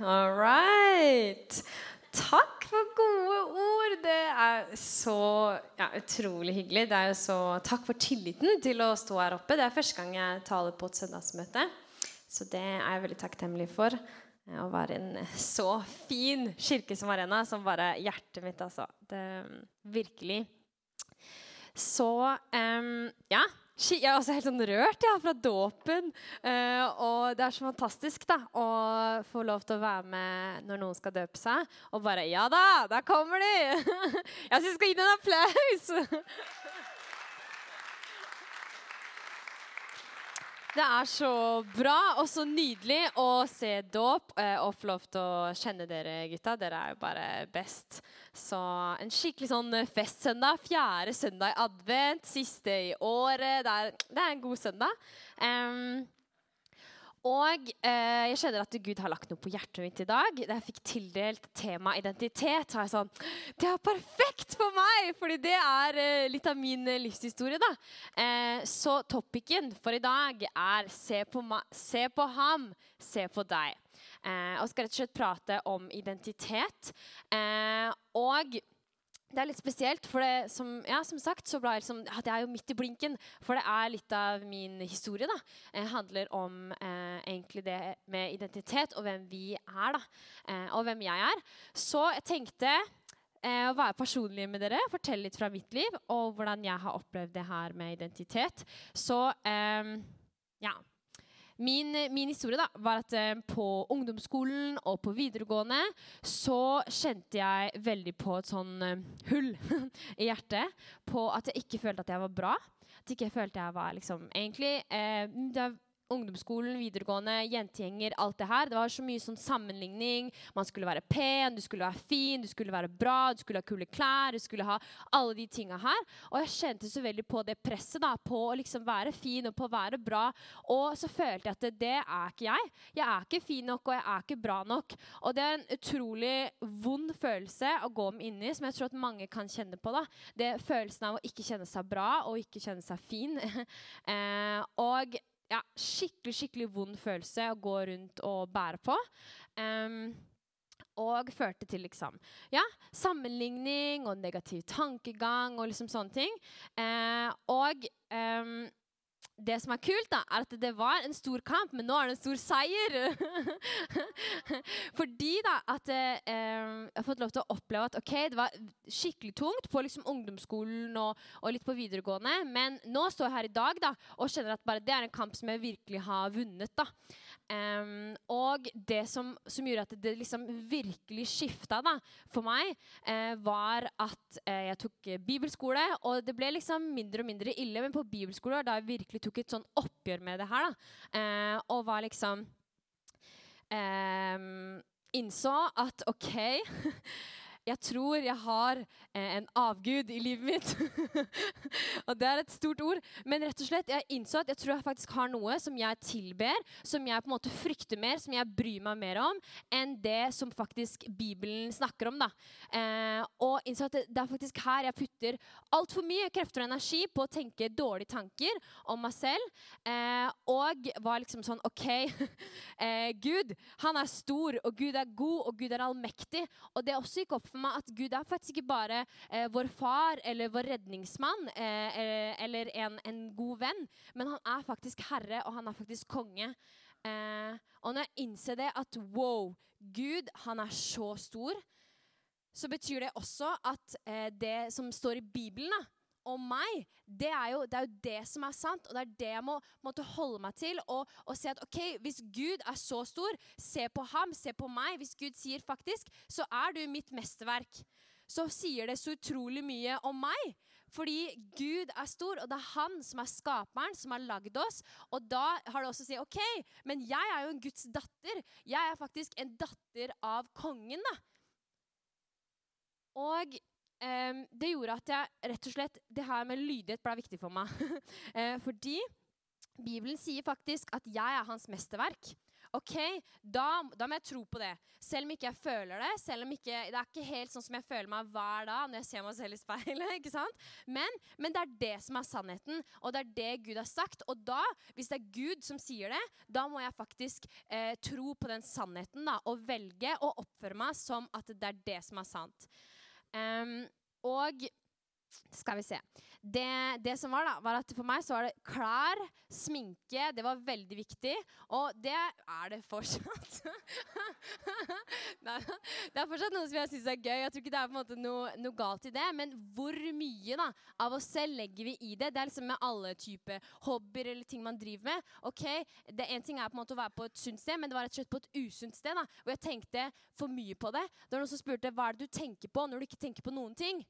All right. Takk for gode ord. Det er så ja, utrolig hyggelig. Det er jo så, takk for tilliten til å stå her oppe. Det er første gang jeg taler på et søndagsmøte. Så det er jeg veldig takknemlig for. Å være en så fin kirke som Arena, som bare hjertet mitt, altså. Det, virkelig. Så um, ja. Jeg er også helt sånn rørt ja, fra dåpen. Eh, og det er så fantastisk da, å få lov til å være med når noen skal døpe seg. Og bare Ja da, der kommer de! Jeg syns vi skal gi dem en applaus! Det er så bra og så nydelig å se dåp eh, og få lov til å kjenne dere gutta. Dere er jo bare best. Så en skikkelig sånn festsøndag. Fjerde søndag i advent, siste i året. Det er, det er en god søndag. Em, og eh, jeg kjenner at Gud har lagt noe på hjertet mitt i dag. Da jeg fikk tildelt tema identitet, har jeg sånn Det er perfekt for meg! Fordi det er eh, litt av min eh, livshistorie, da. Eh, så topicen for i dag er se på, se på ham, se på deg. Eh, og skal rett og slett prate om identitet. Eh, og det er litt spesielt, for det, som, ja, som sagt så ble jeg liksom, at jeg er jo midt i blinken. For det er litt av min historie. da. Det handler om eh, egentlig det med identitet og hvem vi er. da. Eh, og hvem jeg er. Så jeg tenkte eh, å være personlig med dere, fortelle litt fra mitt liv og hvordan jeg har opplevd det her med identitet. Så eh, ja. Min, min historie da, var at eh, på ungdomsskolen og på videregående så kjente jeg veldig på et sånn eh, hull i hjertet. På at jeg ikke følte at jeg var bra. At jeg ikke følte jeg var liksom Egentlig eh, ungdomsskolen, videregående, jentegjenger, alt det her. Det var så mye sånn sammenligning. Man skulle være pen, du skulle være fin, du skulle være bra, du skulle ha kule klær, du skulle ha alle de tinga her. Og jeg kjente så veldig på det presset da, på å liksom være fin og på å være bra. Og så følte jeg at det, er ikke jeg. Jeg er ikke fin nok, og jeg er ikke bra nok. Og det er en utrolig vond følelse å gå med inni, som jeg tror at mange kan kjenne på. da. Det Følelsen av å ikke kjenne seg bra og ikke kjenne seg fin. eh, og ja, skikkelig, skikkelig vond følelse å gå rundt og bære på. Um, og førte til liksom, ja, sammenligning og negativ tankegang og liksom sånne ting. Uh, og em, det som er kult, da, er at det var en stor kamp, men nå er det en stor seier. Fordi da at eh, jeg har fått lov til å oppleve at ok, det var skikkelig tungt på liksom ungdomsskolen og, og litt på videregående, men nå står jeg her i dag da, og kjenner at bare det er en kamp som jeg virkelig har vunnet. da. Em, og det som, som gjorde at det liksom virkelig skifta da, for meg, uh, var at uh, jeg tok bibelskole. Og det ble liksom mindre og mindre ille, men på bibelskole da jeg virkelig tok et sånn oppgjør med det her. da, uh, Og var liksom um, Innså at OK jeg tror jeg har eh, en avgud i livet mitt. og det er et stort ord. Men rett og slett, jeg innså at jeg tror jeg faktisk har noe som jeg tilber, som jeg på en måte frykter mer, som jeg bryr meg mer om, enn det som faktisk Bibelen snakker om. da. Eh, og innså at det, er faktisk her jeg putter altfor mye krefter og energi på å tenke dårlige tanker om meg selv. Eh, og var liksom sånn OK, eh, Gud, han er stor, og Gud er god, og Gud er allmektig. Og det også gikk opp for meg at Gud er faktisk ikke bare eh, vår far eller vår redningsmann eh, eh, eller en, en god venn, men han er faktisk herre, og han er faktisk konge. Eh, og når jeg innser det, at wow, Gud, han er så stor, så betyr det også at eh, det som står i Bibelen, da, om meg, det er, jo, det er jo det som er sant, og det er det jeg må måtte holde meg til. Og, og se at ok, hvis Gud er så stor, se på ham, se på meg. Hvis Gud sier faktisk, så er du mitt mesterverk. Så sier det så utrolig mye om meg. Fordi Gud er stor, og det er han som er skaperen, som har lagd oss. Og da har det også å si OK, men jeg er jo en Guds datter. Jeg er faktisk en datter av kongen, da. Og Em, det gjorde at jeg rett og slett Det her med lydighet ble viktig for meg. uh, fordi Bibelen sier faktisk at jeg er hans mesterverk. OK, da, da, må jeg tro på det. Selv om ikke jeg føler det. selv om ikke, Det er ikke helt sånn som jeg føler meg hver dag når jeg ser meg selv i speilet. ikke sant? Men, men, det er det som er sannheten, og det er det Gud har sagt. Og da, hvis det er Gud som sier det, da må jeg faktisk eh, tro på den sannheten da, og velge å oppføre meg som at det er det som er sant. Um, og skal vi se. Det, det, som var, da, var at for meg så var det klær, sminke. Det var veldig viktig. Og det er det fortsatt. Det er fortsatt noe som jeg syns er gøy. Jeg tror ikke det er på en måte noe, noe, galt i det. Men hvor mye da, av oss selv legger vi i det? Det er liksom med alle typer hobbyer eller ting man driver med. Ok, det En ting er på en måte å være på et sunt sted, men det var rett og slett på et usunt sted. da, Hvor jeg tenkte for mye på det. Det var noen som spurte hva er det du tenker på når du ikke tenker på noen ting.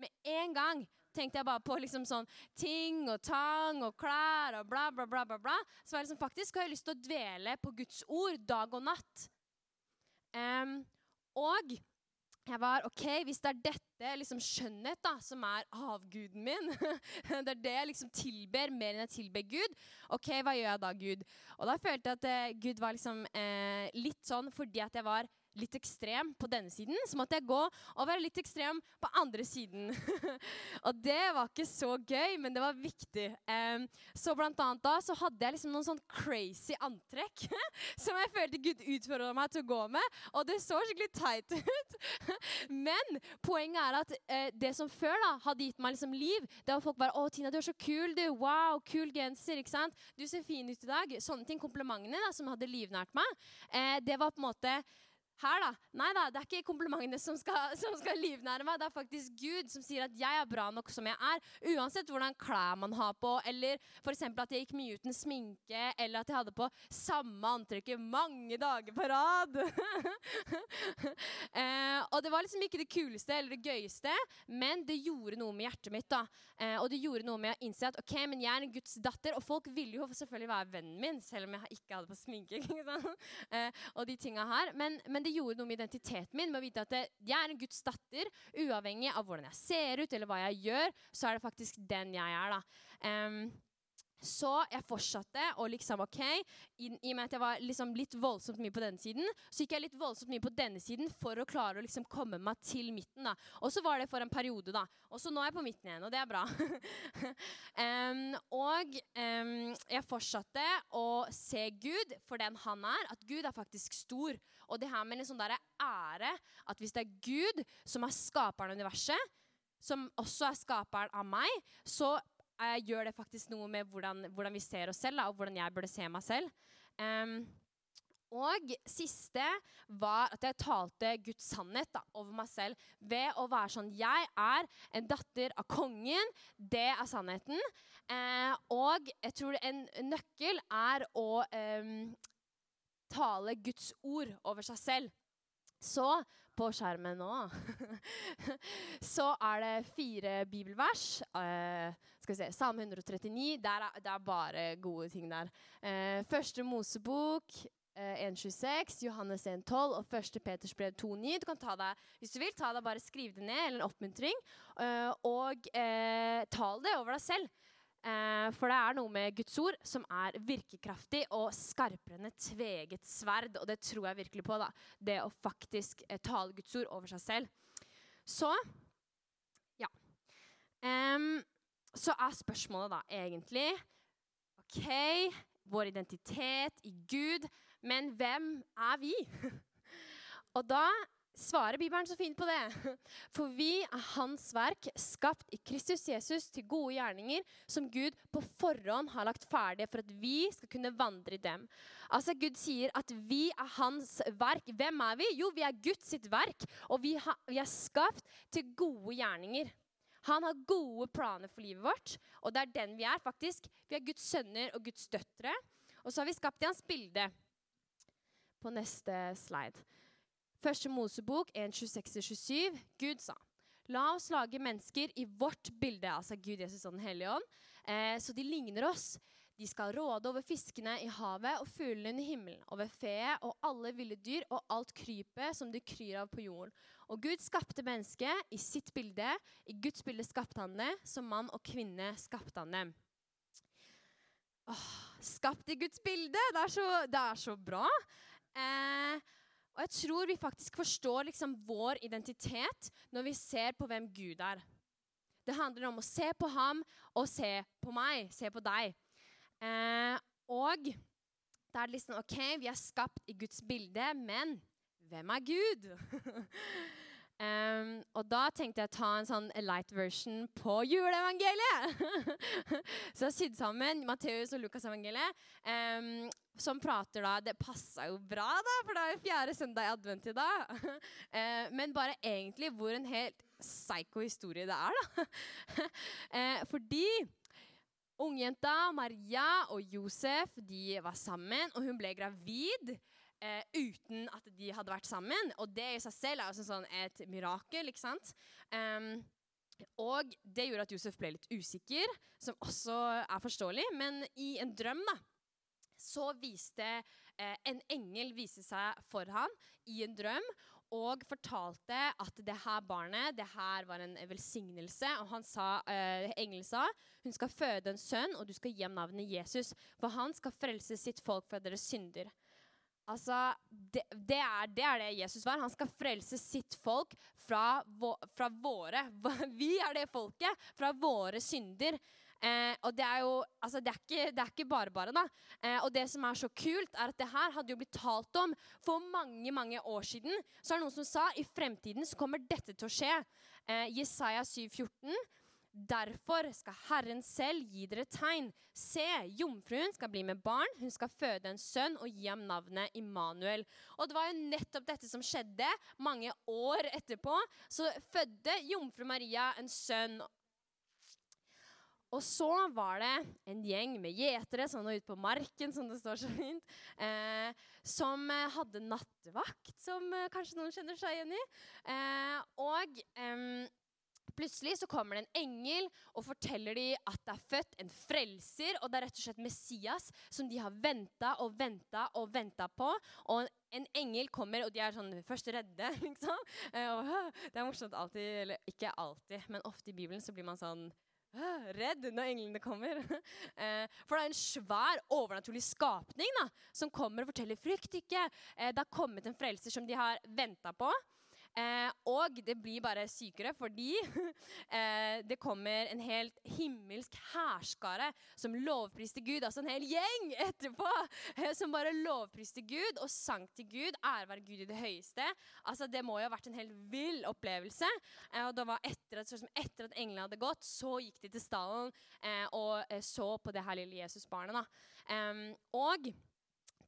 Med en gang tenkte jeg bare på liksom sånn ting og tang og klær og bla, bla, bla. bla, bla. Så jeg liksom, faktisk har jeg lyst til å dvele på Guds ord dag og natt. Um, og jeg var OK, hvis det er dette liksom skjønnhet da, som er avguden min, det er det jeg liksom tilber mer enn jeg tilber Gud, OK, hva gjør jeg da, Gud? Og da følte jeg at eh, Gud var liksom eh, litt sånn fordi at jeg var litt ekstrem på denne siden, så måtte jeg gå og være litt ekstrem på andre siden. og det var ikke så gøy, men det var viktig. Um, så blant annet da så hadde jeg liksom noen sånn crazy antrekk som jeg følte Gud utfordra meg til å gå med, og det så skikkelig teit ut. men poenget er at uh, det som før da hadde gitt meg liksom liv, det var folk bare 'Å, Tina, du er så kul, du. Wow, kul genser. ikke sant? Du ser fin ut i dag.' Sånne ting. Komplimentene da, som hadde livnært meg. Uh, det var på en måte her, da. Nei da, det er ikke komplimentene som skal, som skal, livnære meg. Det er faktisk Gud som sier at jeg er bra nok som jeg er. Uansett hvordan klær man har på, eller f.eks. at jeg gikk mye uten sminke, eller at jeg hadde på samme antrekket mange dager på rad. eh, og det var liksom ikke det kuleste eller det gøyeste, men det gjorde noe med hjertet mitt. da. Eh, og det gjorde noe med å innse at ok, men jeg er en Guds datter, og folk ville jo selvfølgelig være vennen min, selv om jeg ikke hadde på sminke. eh, og de tinga her. Men, men det det gjorde noe med identiteten min. med å vite at Jeg er en Guds datter. Uavhengig av hvordan jeg ser ut eller hva jeg gjør, så er det faktisk den jeg er. da. Um, så jeg fortsatte å liksom, ok, i, i, og med at jeg var liksom litt voldsomt mye på denne siden, så gikk jeg litt voldsomt mye på denne siden for å klare å liksom komme meg til midten. da. Og så var det for en periode, da. Og så nå er jeg på midten igjen, og det er bra. um, og um, jeg fortsatte å se Gud for den han er, at Gud er faktisk stor. Og det her med sånn der ære at hvis det er Gud som er skaperen av universet, som også er skaperen av meg, så uh, gjør det faktisk noe med hvordan, hvordan vi ser oss selv, da, og hvordan jeg burde se meg selv. Um, og siste var at jeg talte Guds sannhet da, over meg selv ved å være sånn Jeg er en datter av kongen. Det er sannheten. Eh, og jeg tror en nøkkel er å eh, tale Guds ord over seg selv. Så på skjermen nå så er det fire bibelvers. Uh, skal vi se, Salme 139. Der er, det er bare gode ting der. Uh, første Mosebok uh, eh, 1.26, Johannes 1.12 og 1. Peters brev 2.9. Du kan ta deg, hvis du vil, ta deg bare skriv det ned, eller en oppmuntring, og tal det over deg selv. Eh, for det er noe med Guds ord som er virkekraftig og skarpere enn et tveget sverd. Og det tror jeg virkelig på. da. Det å faktisk eh, tale Guds ord over seg selv. Så ja. Um, så er spørsmålet da egentlig OK, vår identitet i Gud, men hvem er vi? og da svarer Bibelen så fint på det. For vi er Hans verk, skapt i Kristus Jesus til gode gjerninger, som Gud på forhånd har lagt ferdige for at vi skal kunne vandre i dem. Altså Gud sier at vi er Hans verk. Hvem er vi? Jo, vi er Guds sitt verk, og vi, har, vi er skapt til gode gjerninger. Han har gode planer for livet vårt, og det er den vi er. faktisk. Vi er Guds sønner og Guds døtre. Og så har vi skapt i hans bilde. På neste slide. Første Mosebok 1.26-27. Gud sa La oss lage mennesker i vårt bilde, altså Gud, Jesus og Den hellige ånd, eh, så de ligner oss. De skal råde over fiskene i havet og fuglene i himmelen, over feet og alle ville dyr og alt krypet som det kryr av på jorden. Og Gud skapte mennesket i sitt bilde. I Guds bilde skapte han det. Som mann og kvinne skapte han dem. åh, skapt i Guds bilde. Det er så, det er så bra. Eh, og jeg tror vi faktisk forstår liksom vår identitet når vi ser på hvem Gud er. Det handler om å se på ham og se på meg, se på deg. Eh, og da er det liksom OK, vi er skapt i Guds bilde, men hvem er Gud? um, og da tenkte jeg å ta en sånn light version på juleevangeliet. Så jeg sydde sydd sammen Matteus og Lukas-evangeliet, um, som prater da Det passa jo bra, da, for det er jo fjerde søndag i advent i dag. uh, men bare egentlig hvor en helt psycho historie det er, da. uh, fordi Ungjenta Maria og Josef de var sammen, og hun ble gravid eh, uten at de hadde vært sammen. Og det i seg selv er også sånn et mirakel. ikke sant? Um, og det gjorde at Josef ble litt usikker, som også er forståelig. Men i en drøm da, så viste eh, en engel viste seg for han i en drøm og fortalte at det her barnet det her var en velsignelse. Og han sa, eh, engelen sa hun skal føde en sønn, og du skal gi ham navnet Jesus. For han skal frelse sitt folk fra deres synder. Altså, det, det, er, det, er, det Jesus var. Han skal frelse sitt folk fra, fra våre Vi er det folket. Fra våre synder. Eh, og det er jo altså det er ikke, det er ikke bare bare, da. Eh, og det som er så kult, er at det her hadde jo blitt talt om for mange mange år siden. Så er det noen som sa i fremtiden så kommer dette til å skje. Eh, Jesaja 7,14. Derfor skal Herren selv gi dere tegn. Se, jomfruen skal bli med barn, hun skal føde en sønn og gi ham navnet Immanuel. Og det var jo nettopp dette som skjedde mange år etterpå. Så fødte jomfru Maria en sønn, og så var det en gjeng med gjetere som var ute på marken, som det står så fint, eh, som eh, hadde nattevakt, som eh, kanskje noen kjenner seg igjen i. Eh, og plutselig så kommer det en engel og forteller dem at det er født en frelser, og det er rett og slett Messias, som de har venta og venta og venta på. Og en engel kommer, og de er sånn først redde, liksom. Det er morsomt alltid, eller ikke alltid, men ofte i Bibelen så blir man sånn redd når englene kommer. Eh, for det er en svær, overnaturlig skapning da, som kommer og forteller 'frykt ikke'. Eh, det har kommet en frelser som de har venta på. Eh, og det blir bare sykere fordi eh, det kommer en helt himmelsk hærskare som lovpriste Gud. Altså en hel gjeng etterpå eh, som bare lovpriste Gud og sang til Gud. Ære være Gud i det høyeste. Altså Det må jo ha vært en helt vill opplevelse. Eh, og det var etter at, etter at englene hadde gått, så gikk de til stallen eh, og eh, så på det her lille Jesusbarnet. og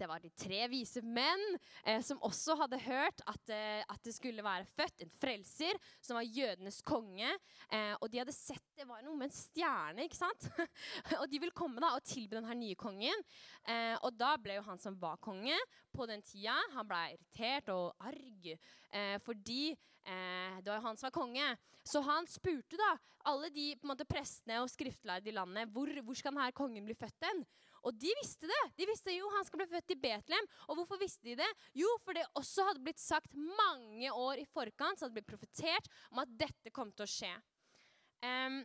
det var de tre vise menn eh, som også hadde hørt at, eh, at, det skulle være født en frelser som var jødenes konge. Eh, og de hadde sett det var noe med en stjerne. ikke sant? og de ville komme da og tilby denne nye kongen. Eh, og da ble jo han som var konge på den tida, han ble irritert og arg eh, fordi eh, det var jo han som var konge. Så han spurte da alle de på en måte, prestene og skriftlærde i landet hvor, hvor skal denne kongen bli født hen. Og de visste det. De visste jo han skal bli født i Betlehem. Og hvorfor visste de det? Jo, for det også hadde blitt sagt mange år i forkant, så hadde det blitt profetert om at dette kom til å skje. Um,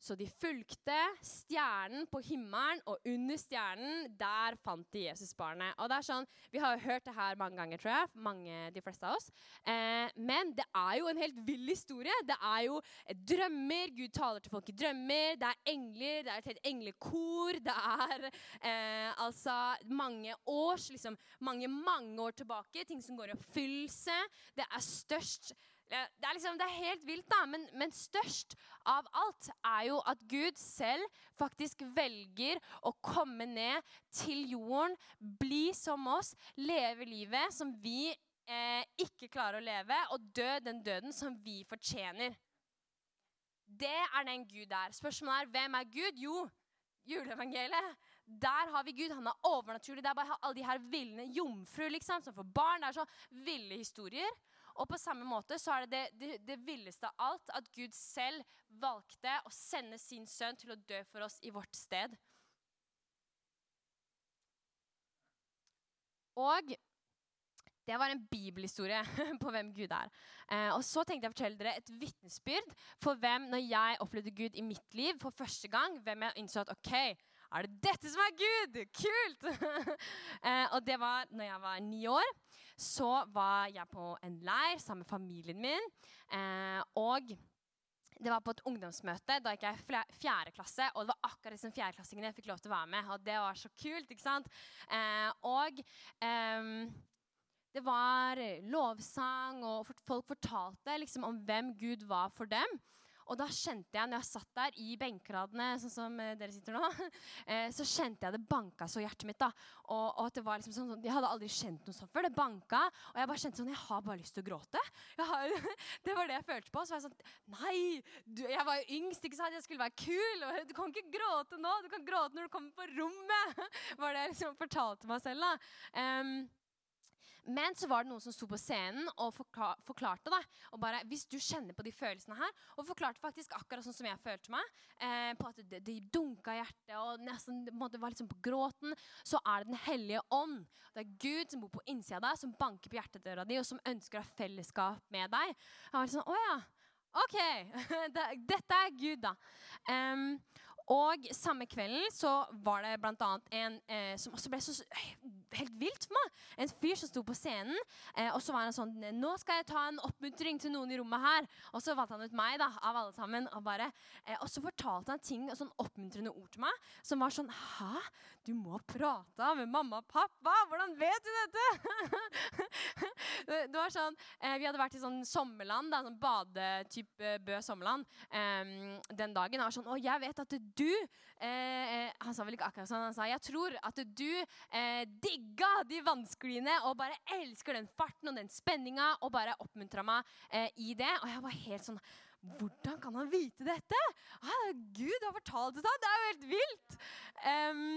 så de fulgte stjernen på himmelen, og under stjernen der fant de Jesusbarnet. Og det er sånn, Vi har jo hørt det her mange ganger, tror jeg. mange, de fleste av oss. Eh, men det er jo en helt vill historie. Det er jo drømmer. Gud taler til folk i drømmer. Det er engler. Det er et helt englekor. Det er eh, altså mange års, liksom mange, mange år tilbake. Ting som går i oppfyllelse. Det er størst det er, liksom, det er helt vilt, da, men, men, størst av alt er jo at Gud selv faktisk velger å komme ned til jorden, bli som oss, leve livet som vi eh, ikke klarer å leve, og dø den døden som vi fortjener. Det er den Gud er. Spørsmålet er hvem er Gud? Jo, juleevangeliet. Der har vi Gud. Han er overnaturlig. Det er bare alle de her ville jomfruer liksom, som får barn. Det er så ville historier. Og på samme måte så er det det, det det, villeste av alt at Gud selv valgte å sende sin sønn til å dø for oss i vårt sted. Og Det var en bibelhistorie på hvem Gud er. Eh, og så tenkte jeg å fortelle dere et vitnesbyrd for hvem, når jeg opplevde Gud i mitt liv for første gang, hvem jeg innså at OK, er det dette som er Gud? Kult! eh, og det var når jeg var ni år. Så var jeg på en leir sammen med familien min. Eh, og det var på et ungdomsmøte. Da gikk jeg i fjerde klasse, og det var akkurat disse fjerdeklassingene jeg fikk lov til å være med. Og det var så kult, ikke sant? Eh, og eh, det var lovsang, og folk fortalte liksom om hvem Gud var for dem. Og da kjente jeg, når jeg satt der i benkeradene, sånn som eh, dere sitter nå, eh, så kjente jeg det banka så hjertet mitt. da. Og, og det var liksom sånn, Jeg hadde aldri kjent noe sånt før. Det banka, og jeg bare kjente sånn Jeg har bare lyst til å gråte. Har, det var det jeg følte på. Så var jeg sånn Nei! Du, jeg var jo yngst, ikke sant? Jeg skulle være kul. og Du kan ikke gråte nå. Du kan gråte når du kommer på rommet. var det jeg liksom fortalte meg selv. da. Um, men så var det noen som sto på scenen og forklarte da, Og bare, Hvis du kjenner på de følelsene her, og forklarte faktisk akkurat sånn som jeg følte meg, eh, på at det, det dunka hjertet og nesten det var liksom på gråten, så er det Den hellige ånd. Det er Gud som bor på innsida av deg, som banker på hjertedøra di, og som ønsker å ha fellesskap med deg. Jeg var sånn, å ja, OK, dette er Gud, da. Um, og samme kvelden så var det bl.a. en eh, som også ble så helt vilt for meg. En fyr som sto på scenen, eh, og så var han sånn Nå skal jeg ta en oppmuntring til noen i rommet her. Og så valgte han ut meg, da, av alle sammen. Og, bare, eh, og så fortalte han ting, sånn oppmuntrende ord til meg som var sånn Hæ? Du må prate med mamma og pappa? Hvordan vet du dette? det var sånn, eh, Vi hadde vært i sånn sommerland, da, sånn badetype Bø sommerland, eh, den dagen. Og sånn Å, jeg vet at du du eh, eh, Han sa vel ikke akkurat sånn. Han sa jeg tror at du eh, digga de vannskliene og bare elsker den farten og den spenninga og bare oppmuntra meg eh, i det. Og jeg var helt sånn hvordan kan han vite dette? Ah, Gud har fortalt det til ham! Det er jo helt vilt! Um,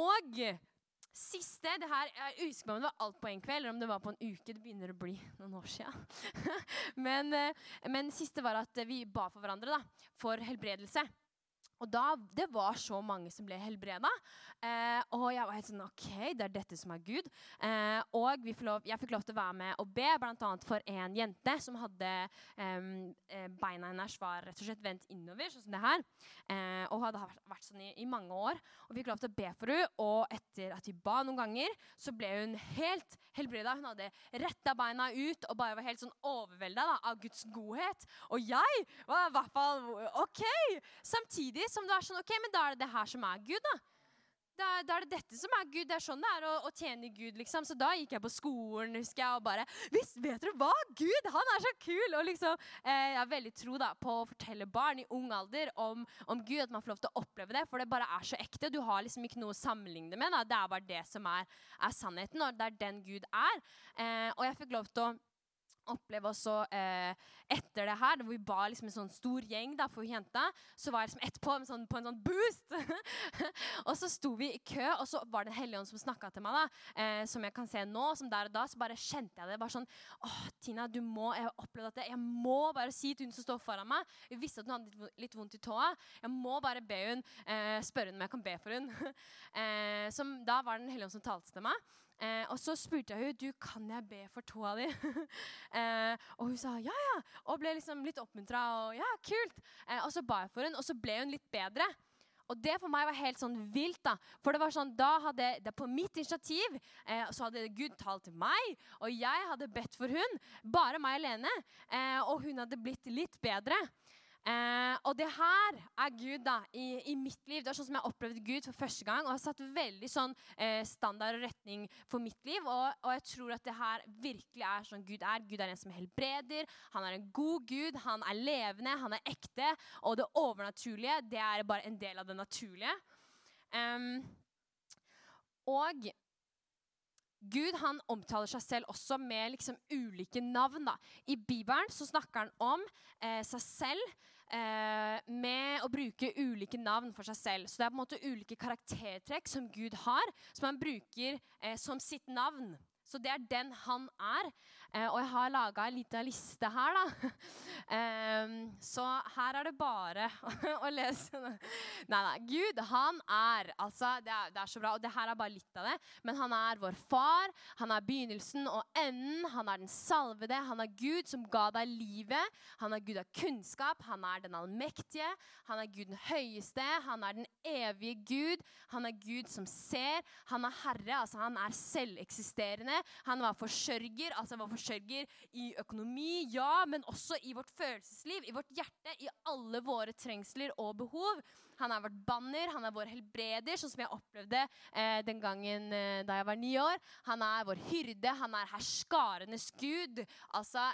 og siste det her, Jeg husker på om det var alt på en kveld eller om det var på en uke. Det begynner å bli noen år siden. men, eh, men siste var at vi ba for hverandre da, for helbredelse. Og da, Det var så mange som ble helbreda. Eh, og jeg var helt sånn OK, det er dette som er Gud. Eh, og lov, jeg fikk lov til å være med og be, bl.a. for en jente som hadde eh, Beina hennes var rett og slett vendt innover, sånn som det her. Eh, og hadde vært sånn i, i, mange år. Og fikk lov til å be for henne. Og etter at vi ba noen ganger, så ble hun helt helbreda. Hun hadde retta beina ut og bare var helt sånn overvelda av Guds godhet. Og jeg var i hvert fall OK! Samtidig som du er sånn OK, men da er det det her som er Gud, da. Da, da, er det dette som er Gud. Det er sånn det er å, å, tjene Gud. liksom. Så da gikk jeg på skolen husker jeg, og bare Visst, vet dere hva? Gud, han er så kul! Og liksom, eh, Jeg har veldig tro da, på å fortelle barn i ung alder om, om, Gud, at man får lov til å oppleve det. For det bare er så ekte. Du har liksom ikke noe å sammenligne med. Da. Det er bare det som er, er sannheten, og det er den Gud er. Eh, og jeg fikk lov til å oppleve også eh, etter det her, hvor vi ba liksom en sånn stor gjeng da, for jenta, så var jeg liksom etterpå sånn, på en sånn boost. og så sto vi i kø, og så var det Den hellige ånd som snakka til meg. da, eh, Som jeg kan se nå. som der og da, Så bare kjente jeg det. bare sånn, åh, Tina, du må, jeg har opplevd at jeg må bare si til hun som står foran meg Jeg visste at hun hadde litt vondt i tåa. Jeg må bare be hun, eh, spørre hun om jeg kan be for hun. eh, som, da var det Den hellige ånd som talte til meg. Eh, og så spurte jeg henne du, kan jeg be for tåa di. eh, og hun sa ja, ja. Og ble liksom litt oppmuntra. Og ja, kult. Eh, og så ba jeg for henne, og så ble hun litt bedre. Og det for meg var helt sånn vilt. da. For det var sånn, da hadde, det På mitt initiativ eh, så hadde Gud talt til meg, og jeg hadde bedt for hun. Bare meg alene. Eh, og hun hadde blitt litt bedre. Eh, og det her er Gud da, i, i, mitt liv. Det er sånn som jeg opplevde Gud for første gang. Og har satt veldig sånn eh, standard og retning for mitt liv. Og, og, jeg tror at det her virkelig er sånn Gud er. Gud er en som helbreder. Han er en god Gud. Han er levende, han er ekte. Og det overnaturlige, det er bare en del av det naturlige. Um, og Gud han omtaler seg selv også med liksom ulike navn. Da. I Bibelen så snakker han om eh, seg selv eh, med å bruke ulike navn for seg selv. Så det er på en måte ulike karaktertrekk som Gud har, som han bruker eh, som sitt navn. Så det er den han er. Eh, og jeg har laga ei lita liste her, da. Eh, så her er det bare å lese. Nei, da. Gud, han er Altså, det er, det er, så bra. Og det her er bare litt av det. Men han er vår far. Han er begynnelsen og enden. Han er den salvede. Han er Gud som ga deg livet. Han er Gud av kunnskap. Han er den allmektige. Han er Gud den høyeste. Han er den evige Gud. Han er Gud som ser. Han er Herre. Altså, han er selveksisterende. Han var forsørger, altså var forsørger i økonomi, ja, men også i vårt følelsesliv, i vårt hjerte, i alle våre trengsler og behov. Han er vårt banner, han er vår helbreder, sånn som jeg opplevde eh, den gangen eh, da jeg var ni år. Han er vår hyrde, han er herskarenes gud. Altså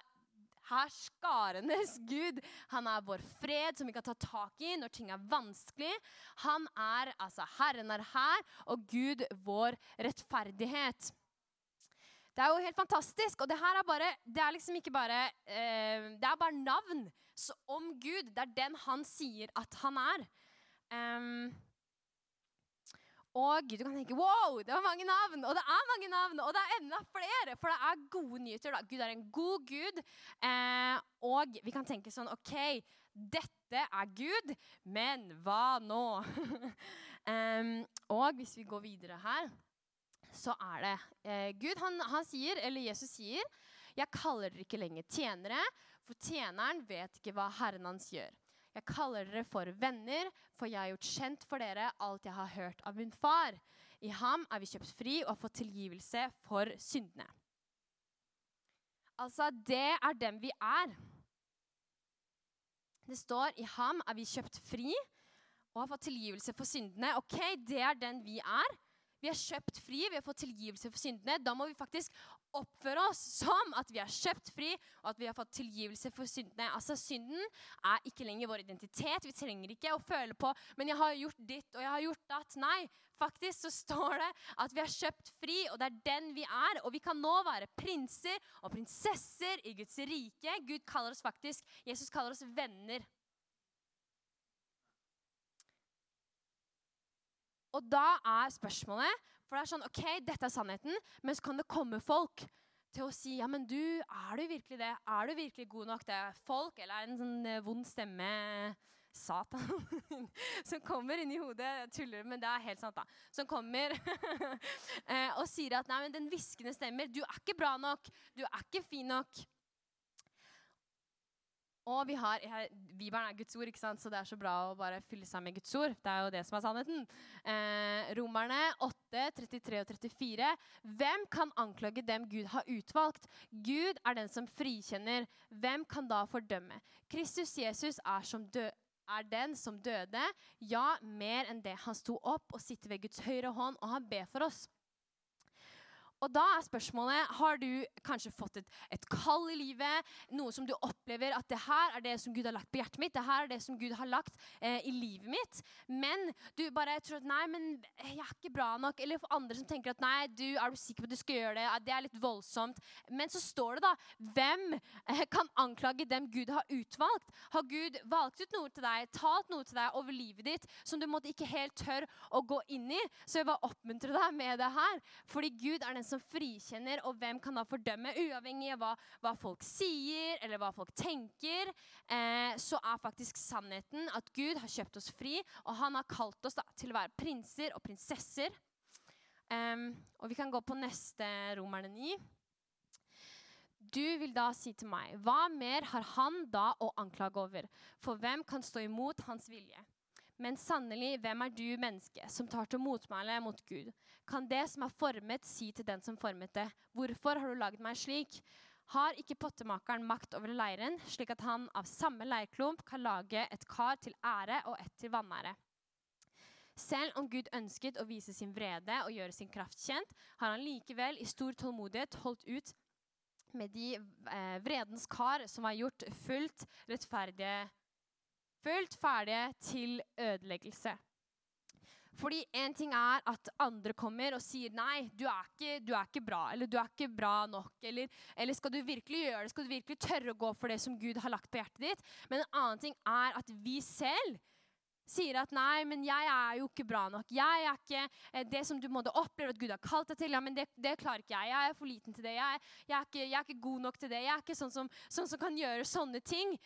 herskarenes Gud. Han er vår fred, som vi kan ta tak i når ting er vanskelig. Han er altså Herren er her, og Gud vår rettferdighet. Det er jo helt fantastisk. Og det her er bare Det er liksom ikke bare eh, Det er bare navn om Gud. Det er den han sier at han er. Um, og du kan tenke wow, det var mange navn. Og det er mange navn, og det er enda flere. For det er gode nyheter. da. Gud er en god gud. Eh, og vi kan tenke sånn OK, dette er Gud, men hva nå? um, og hvis vi går videre her så er det eh, Gud. Han, han, sier, eller Jesus sier, 'Jeg kaller dere ikke lenger tjenere, for tjeneren vet ikke hva Herren hans gjør.' 'Jeg kaller dere for venner, for jeg har gjort kjent for dere alt jeg har hørt av min far.' 'I ham er vi kjøpt fri og har fått tilgivelse for syndene.' Altså, det er dem vi er. Det står i ham er vi kjøpt fri og har fått tilgivelse for syndene. Ok, Det er den vi er. Vi er kjøpt fri, vi har fått tilgivelse for syndene. Da må vi faktisk oppføre oss som at vi er kjøpt fri, og at vi har fått tilgivelse for syndene. Altså, Synden er ikke lenger vår identitet. Vi trenger ikke å føle på men jeg har gjort ditt og jeg har gjort datt. Nei, faktisk så står det at vi er kjøpt fri, og det er den vi er. Og vi kan nå være prinser og prinsesser i Guds rike. Gud kaller oss faktisk, Jesus kaller oss venner. Og da er spørsmålet For det er sånn OK, dette er sannheten, men så kan det komme folk til å si ja, men du, er du virkelig det? Er du virkelig god nok? Er folk, eller er det en sånn eh, vond stemme Satan som kommer inni hodet. Jeg tuller, men det er helt sant, da. Som kommer eh, og sier at nei, men den hviskende stemmer. Du er ikke bra nok. Du er ikke fin nok. Og vi har, Bibelen er Guds ord, ikke sant? så det er så bra å bare fylle seg med Guds ord. Det er jo det som er sannheten. Eh, romerne 8, 33 og 34. Hvem kan anklage dem Gud har utvalgt? Gud er den som frikjenner. Hvem kan da fordømme? Kristus Jesus er, dø, er den som døde. Ja, mer enn det. Han sto opp og sitter ved Guds høyre hånd, og han ber for oss. Og da er spørsmålet har du kanskje fått et, et, kall i livet. Noe som du opplever at det her er det som Gud har lagt på hjertet mitt. Det her er det som Gud har lagt eh, i livet mitt. Men du bare tror at nei, men jeg er ikke bra nok. Eller for andre som tenker at nei, du, er du sikker på at du skal gjøre det? Det er litt voldsomt. Men så står det da hvem eh, kan anklage dem Gud har utvalgt? Har Gud valgt ut noe til deg, talt noe til deg over livet ditt som du måtte ikke helt tør å gå inn i? Så jeg bare oppmuntrer deg med det her. Fordi Gud er den som frikjenner, og hvem kan da fordømme? Uavhengig av hva, hva folk sier eller hva folk tenker, eh, så er faktisk sannheten at Gud har kjøpt oss fri, og han har kalt oss da, til å være prinser og prinsesser. Um, og vi kan gå på neste Romerne 9. Du vil da si til meg, hva mer har han da å anklage over? For hvem kan stå imot hans vilje? Men sannelig, hvem er du, menneske, som tar til motmæle mot Gud? Kan det som er formet, si til den som formet det, hvorfor har du lagd meg slik? Har ikke pottemakeren makt over leiren, slik at han av samme leirklump kan lage et kar til ære og et til vanære? Selv om Gud ønsket å vise sin vrede og gjøre sin kraft kjent, har han likevel i stor tålmodighet holdt ut med de eh, vredens kar som var gjort fullt rettferdige fullt ferdige til ødeleggelse. Fordi en ting er at andre kommer og sier nei, du er ikke, du er ikke bra, eller du er ikke bra nok. Eller, eller, skal du virkelig gjøre det? Skal du virkelig tørre å gå for det som Gud har lagt på hjertet ditt? Men en annen ting er at vi selv sier at 'nei, men jeg er jo ikke bra nok'. Jeg er ikke eh, det som du måtte oppleve at Gud har kalt deg til. Ja, men det, det, klarer ikke jeg. Jeg er for liten til det. Jeg, jeg, er, ikke, jeg er, ikke, god nok til det. Jeg er ikke sånn som, sånn som kan gjøre sånne ting.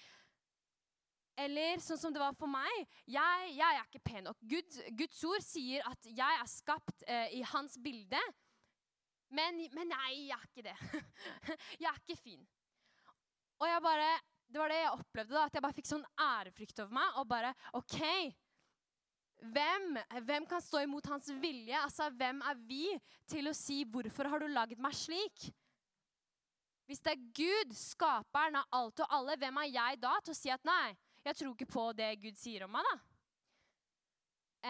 Eller sånn som det var for meg. Jeg, jeg er ikke pen nok. Gud, Guds ord sier at jeg er skapt eh, i hans bilde. Men, men nei, jeg er ikke det. jeg er ikke fin. Og jeg bare det var det jeg opplevde. da, At jeg bare fikk sånn ærefrykt over meg. Og bare OK. Hvem, hvem kan stå imot hans vilje? Altså, Hvem er vi til å si 'Hvorfor har du laget meg slik?' Hvis det er Gud, skaperen av alt og alle, hvem er jeg da til å si at 'nei, jeg tror ikke på det Gud sier om meg', da?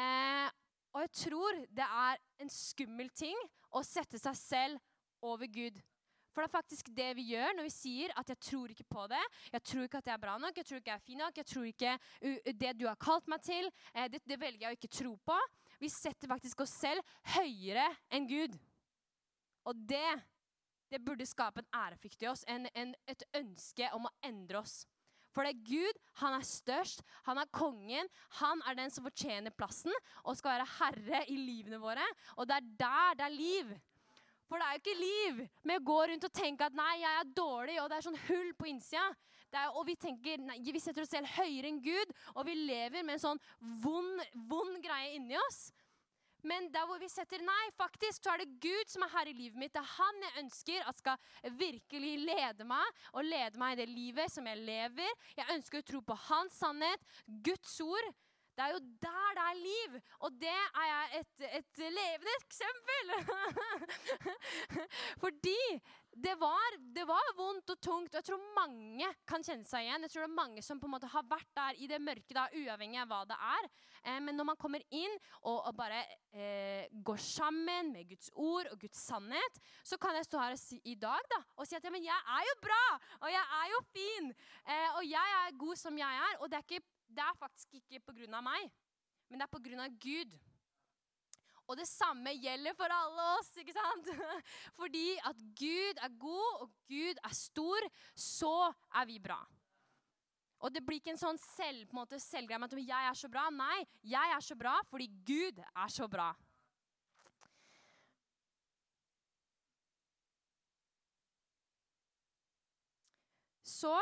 Eh, og jeg tror det er en skummel ting å sette seg selv over Gud. For det er faktisk det vi gjør når vi sier at 'jeg tror ikke på det'. 'Jeg tror ikke at jeg er bra nok, jeg tror ikke jeg er fin nok', 'jeg tror ikke det du har kalt meg til', eh, det, det velger jeg å ikke tro på. Vi setter faktisk oss selv høyere enn Gud. Og det, det burde skape en ærefrykt i oss, en, en, et ønske om å endre oss. For det er Gud, han er størst, han er kongen. Han er den som fortjener plassen og skal være herre i livene våre. Og det er der det er liv. For det er jo ikke liv med å gå rundt og tenke at nei, jeg er dårlig, og det er sånn hull på innsida. Er, og vi tenker, nei, vi setter oss selv høyere enn Gud, og vi lever med en sånn vond, vond greie inni oss. Men der hvor vi setter nei, faktisk, så er det Gud som er her i livet mitt. Det er han jeg ønsker at skal virkelig lede meg, og lede meg i det livet som jeg lever. Jeg ønsker å tro på hans sannhet, Guds ord. Det er jo der det er liv. Og det er jeg et, et levende eksempel. Fordi det var, det var, vondt og tungt. Og jeg tror mange kan kjenne seg igjen. Jeg tror det er mange som på en måte har vært der i det mørke, da, uavhengig av hva det er. Eh, men når man kommer inn og, og bare eh, går sammen med Guds ord og Guds sannhet, så kan jeg stå her si, i dag da, og si at ja, men jeg er jo bra, og jeg er jo fin, eh, og jeg er god som jeg er. Og det er ikke det er faktisk ikke pga. meg, men det er pga. Gud. Og det samme gjelder for alle oss. ikke sant? Fordi at Gud er god, og Gud er stor, så er vi bra. Og det blir ikke en sånn selv, på en måte, selvgreie med at 'jeg er så bra'. Nei, jeg er så bra fordi Gud er så bra. Så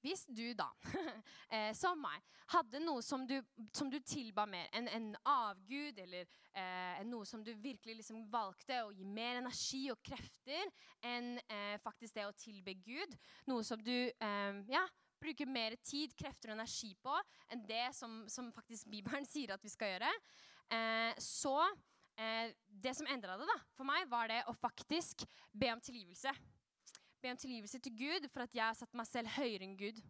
hvis du da, eh, som meg, hadde noe som du, som du tilba mer, en, en avgud eller eh, noe som du virkelig liksom valgte å gi mer energi og krefter enn eh, faktisk det å tilbe Gud, noe som du eh, ja, bruker mer tid, krefter og energi på enn det som, som faktisk Bibelen sier at vi skal gjøre, eh, så eh, Det som endra det da, for meg, var det å faktisk be om tilgivelse be om tilgivelse til Gud for at jeg har satt meg selv høyere enn Gud.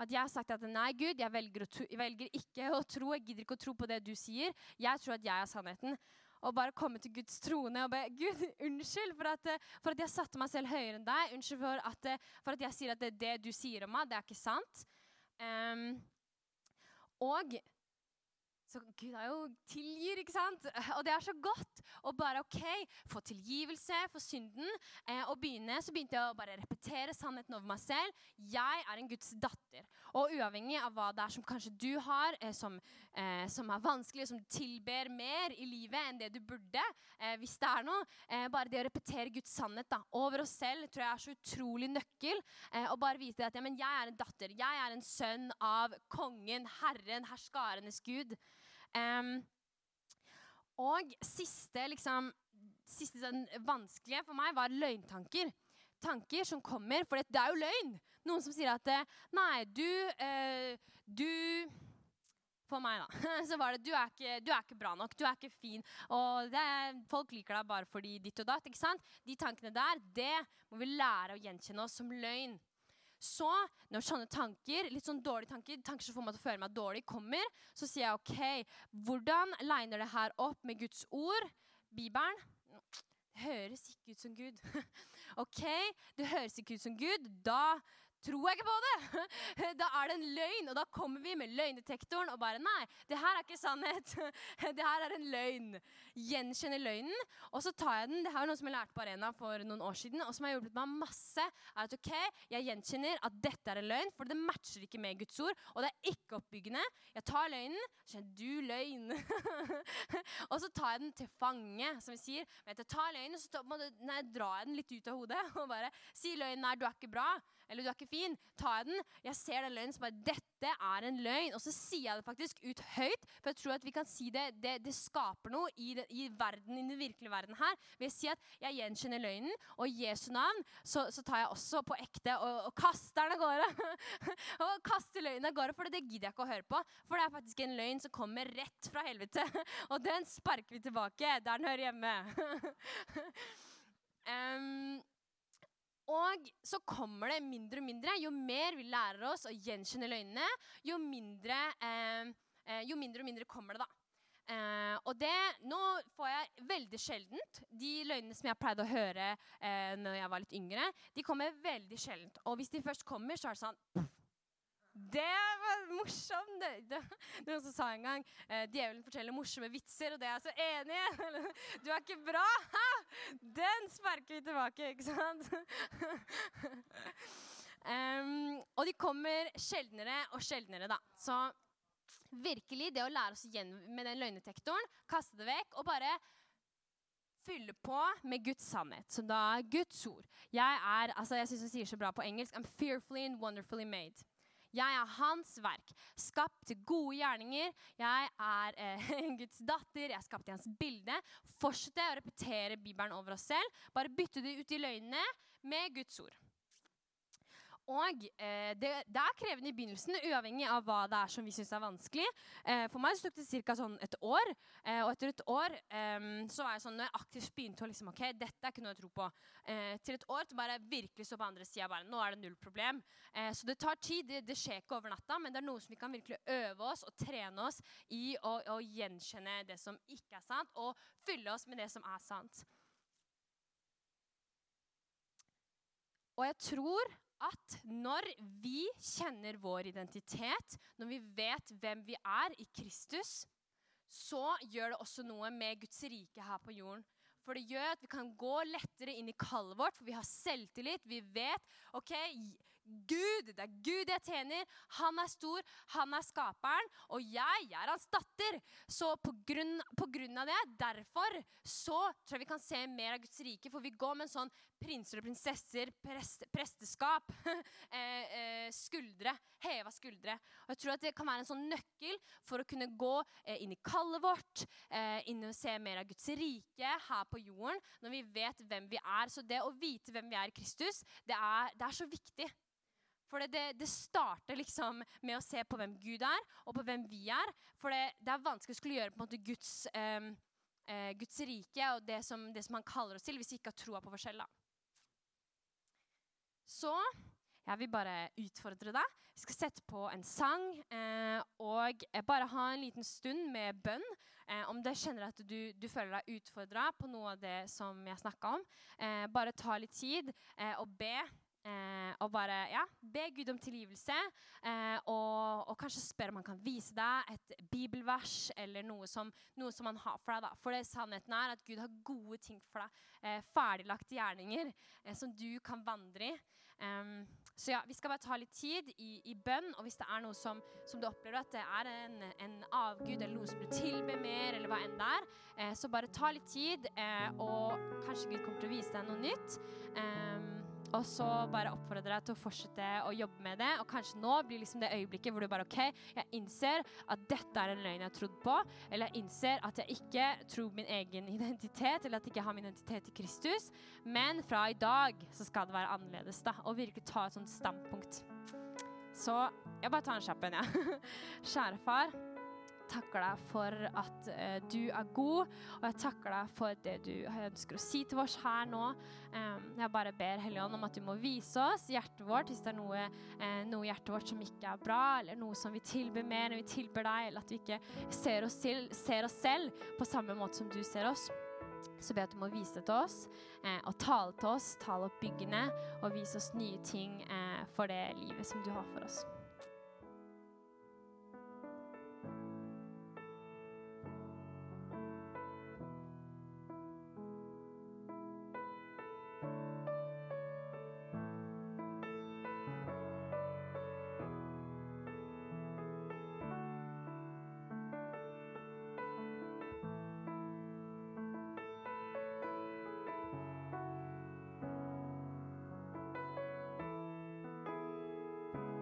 At jeg har sagt at nei, Gud, jeg velger, to, jeg velger, ikke å tro. Jeg gidder ikke å tro på det du sier. Jeg tror at jeg er sannheten. Og bare komme til Guds trone og be Gud, unnskyld for at, for at jeg satte meg selv høyere enn deg. Unnskyld for at, for at jeg sier at det, det, du sier om meg, det er ikke sant. Um, og så Gud er jo tilgir, ikke sant? Og det er så godt å bare ok, få tilgivelse for synden. Eh, og begynne, Så begynte jeg å bare repetere sannheten over meg selv. Jeg er en Guds datter. Og uavhengig av hva det er som kanskje du har, eh, som, eh, som, er vanskelig, som tilber mer i livet enn det du burde, eh, hvis det er noe, eh, bare det å repetere Guds sannhet da, over oss selv tror jeg er så utrolig nøkkel. Eh, og bare vite at ja, men jeg er en datter, jeg er en sønn av kongen, Herren, herskarenes Gud. Um, og siste, liksom, siste sånn, vanskelige for meg var løgntanker. Tanker som kommer, for det er jo løgn. Noen som sier at Nei, du eh, Du For meg, da. Så var det du er, ikke, du er ikke bra nok. Du er ikke fin. Og er, folk liker deg bare fordi ditt og datt. ikke sant? De tankene der, det må vi lære å gjenkjenne oss som løgn. Så når sånne tanker, litt sånn dårlige tanker, tanker som får meg til å føle meg dårlig, kommer, så sier jeg OK, hvordan liner det her opp med Guds ord, Bibelen? Det høres ikke ut som Gud. OK, det høres ikke ut som Gud. Da tror jeg ikke på det. Da er det en løgn, og da kommer vi med løgndetektoren og bare Nei, det her er ikke sannhet. Det her er en løgn. Gjenkjenner løgnen, og så tar jeg den. Det her er noe som jeg lærte på Arena for noen år siden, og som har hjulpet meg masse. er at ok, Jeg gjenkjenner at dette er en løgn, for det matcher ikke med Guds ord. Og det er ikke oppbyggende. Jeg tar løgnen, kjenner du løgn. og så tar jeg den til fange, som vi sier. Men jeg tar løgnen, så nei, drar jeg den litt ut av hodet og bare sier løgnen nei, du er ikke bra eller du er ikke fin. Tar jeg den, jeg ser den løgnen, som bare Dette er en løgn. Og så sier jeg det faktisk ut høyt, for jeg tror at vi kan si det. Det, det skaper noe i, det, i, verden, i den virkelige verden her. Ved å si at jeg gjenkjenner løgnen, og i Jesu navn så, så tar jeg også på ekte og, og kaster den av gårde. og kaster løgnen av gårde, for det gidder jeg ikke å høre på. For det er faktisk en løgn som kommer rett fra helvete. og den sparker vi tilbake der den hører hjemme. um, Og så kommer det mindre og mindre. Jo mer vi lærer oss å gjenkjenne løgnene, jo mindre, eh, eh, jo mindre og mindre kommer det, da. Eh, og det Nå får jeg veldig sjeldent De løgnene som jeg pleide å høre eh, når jeg var litt yngre, de kommer veldig sjeldent. Og hvis de først kommer, så er det sånn det var morsomt! Det, det, noen som sa en gang eh, djevelen forteller morsomme vitser, og det er jeg så enig i. Du er ikke bra! Ha! Den sparker vi tilbake, ikke sant? um, og de kommer sjeldnere og sjeldnere, da. Så virkelig, det å lære oss igjen med den løgnetektoren, kaste det vekk og bare fylle på med Guds sannhet, som da Guds ord. Jeg er, altså jeg syns hun sier så bra på engelsk I'm fearfully and wonderfully made. Jeg er hans verk, skapt til gode gjerninger. Jeg er eh, Guds datter, jeg er skapt i hans bilde. Fortsett å repetere Bibelen over oss selv. Bare bytte det ut i løgnene med Guds ord. Og eh, det, det, er krevende i begynnelsen, uavhengig av hva det er som vi syns er vanskelig. Eh, for meg så tok det ca. Sånn et år. Eh, og etter et år ehm, så var jeg sånn, når jeg aktivt begynte å liksom, ok, dette er ikke noe jeg tror på, eh, til et år til bare virkelig så på andre sida bare nå er det null problem. Eh, så det tar tid. Det, det, skjer ikke over natta, men det er noe som vi kan virkelig øve oss og trene oss i å, å gjenkjenne det som ikke er sant, og fylle oss med det som er sant. Og jeg tror at når vi kjenner vår identitet, når vi vet hvem vi er i Kristus, så gjør det også noe med Guds rike her på jorden. For det gjør at vi kan gå lettere inn i kallet vårt, for vi har selvtillit. Vi vet ok, Gud, det er Gud jeg tjener. Han er stor, han er skaperen, og jeg, jeg er hans datter. Så på grunn, på grunn, av det, derfor, så tror jeg vi kan se mer av Guds rike. For vi går med en sånn prinser og prinsesser, prest, presteskap, eh, eh, skuldre, heva skuldre. Og jeg tror at det kan være en sånn nøkkel for å kunne gå eh, inn i kallet vårt, inn og se mer av Guds rike her på jorden, når vi vet hvem vi er. Så det å vite hvem vi er i Kristus, det er, det er så viktig. For det, det, det, starter liksom med å se på hvem Gud er, og på hvem vi er. For det, det er vanskelig å skulle gjøre på en måte Guds, eh, Guds rike og som, det som, han kaller oss til, hvis vi ikke har troa på oss selv. Så jeg vil bare utfordre deg. Vi skal sette på en sang eh, og bare ha en liten stund med bønn. Eh, om du kjenner at du, du føler deg utfordra på noe av det som jeg snakka om, eh, bare ta litt tid eh, og be. Eh, og bare ja, be Gud om tilgivelse. Eh, og, og, kanskje spørre om han kan vise deg et bibelvers eller noe som, noe som han har for deg. da. For det sannheten er at Gud har gode ting for deg. Eh, ferdiglagte gjerninger eh, som du kan vandre i. så ja, Vi skal bare ta litt tid i, i bønn. Og hvis det er noe som, som, du opplever at det er en, en avgud eller noe som du tilber mer, eller hva enn det er, eh, så bare ta litt tid, eh, og kanskje Gud kommer til å vise deg noe nytt. Um, og så bare oppfordre deg til å fortsette å jobbe med det. Og kanskje nå blir liksom det øyeblikket hvor du bare OK, jeg innser at dette er en løgn jeg har trodd på. Eller jeg innser at jeg ikke tror min egen identitet, eller at jeg ikke har min identitet i Kristus. Men fra i dag så skal det være annerledes, da. Og virkelig ta et sånt standpunkt. Så jeg bare tar en kjapp en, jeg. Ja. Kjære far takker deg for at uh, du er god, og jeg takker deg for det du ønsker å si til oss her nå. Um, jeg bare ber Helligånd om at du må vise oss hjertet vårt hvis det er noe, uh, noe hjertet vårt som ikke er bra, eller noe som vi tilber mer enn vi tilber deg, eller at vi ikke ser oss, til, ser oss selv på samme måte som du ser oss. så ber jeg at du må vise det til oss, eh, og tale til oss, tale opp byggene, og vise oss nye ting eh, for det livet som du har for oss.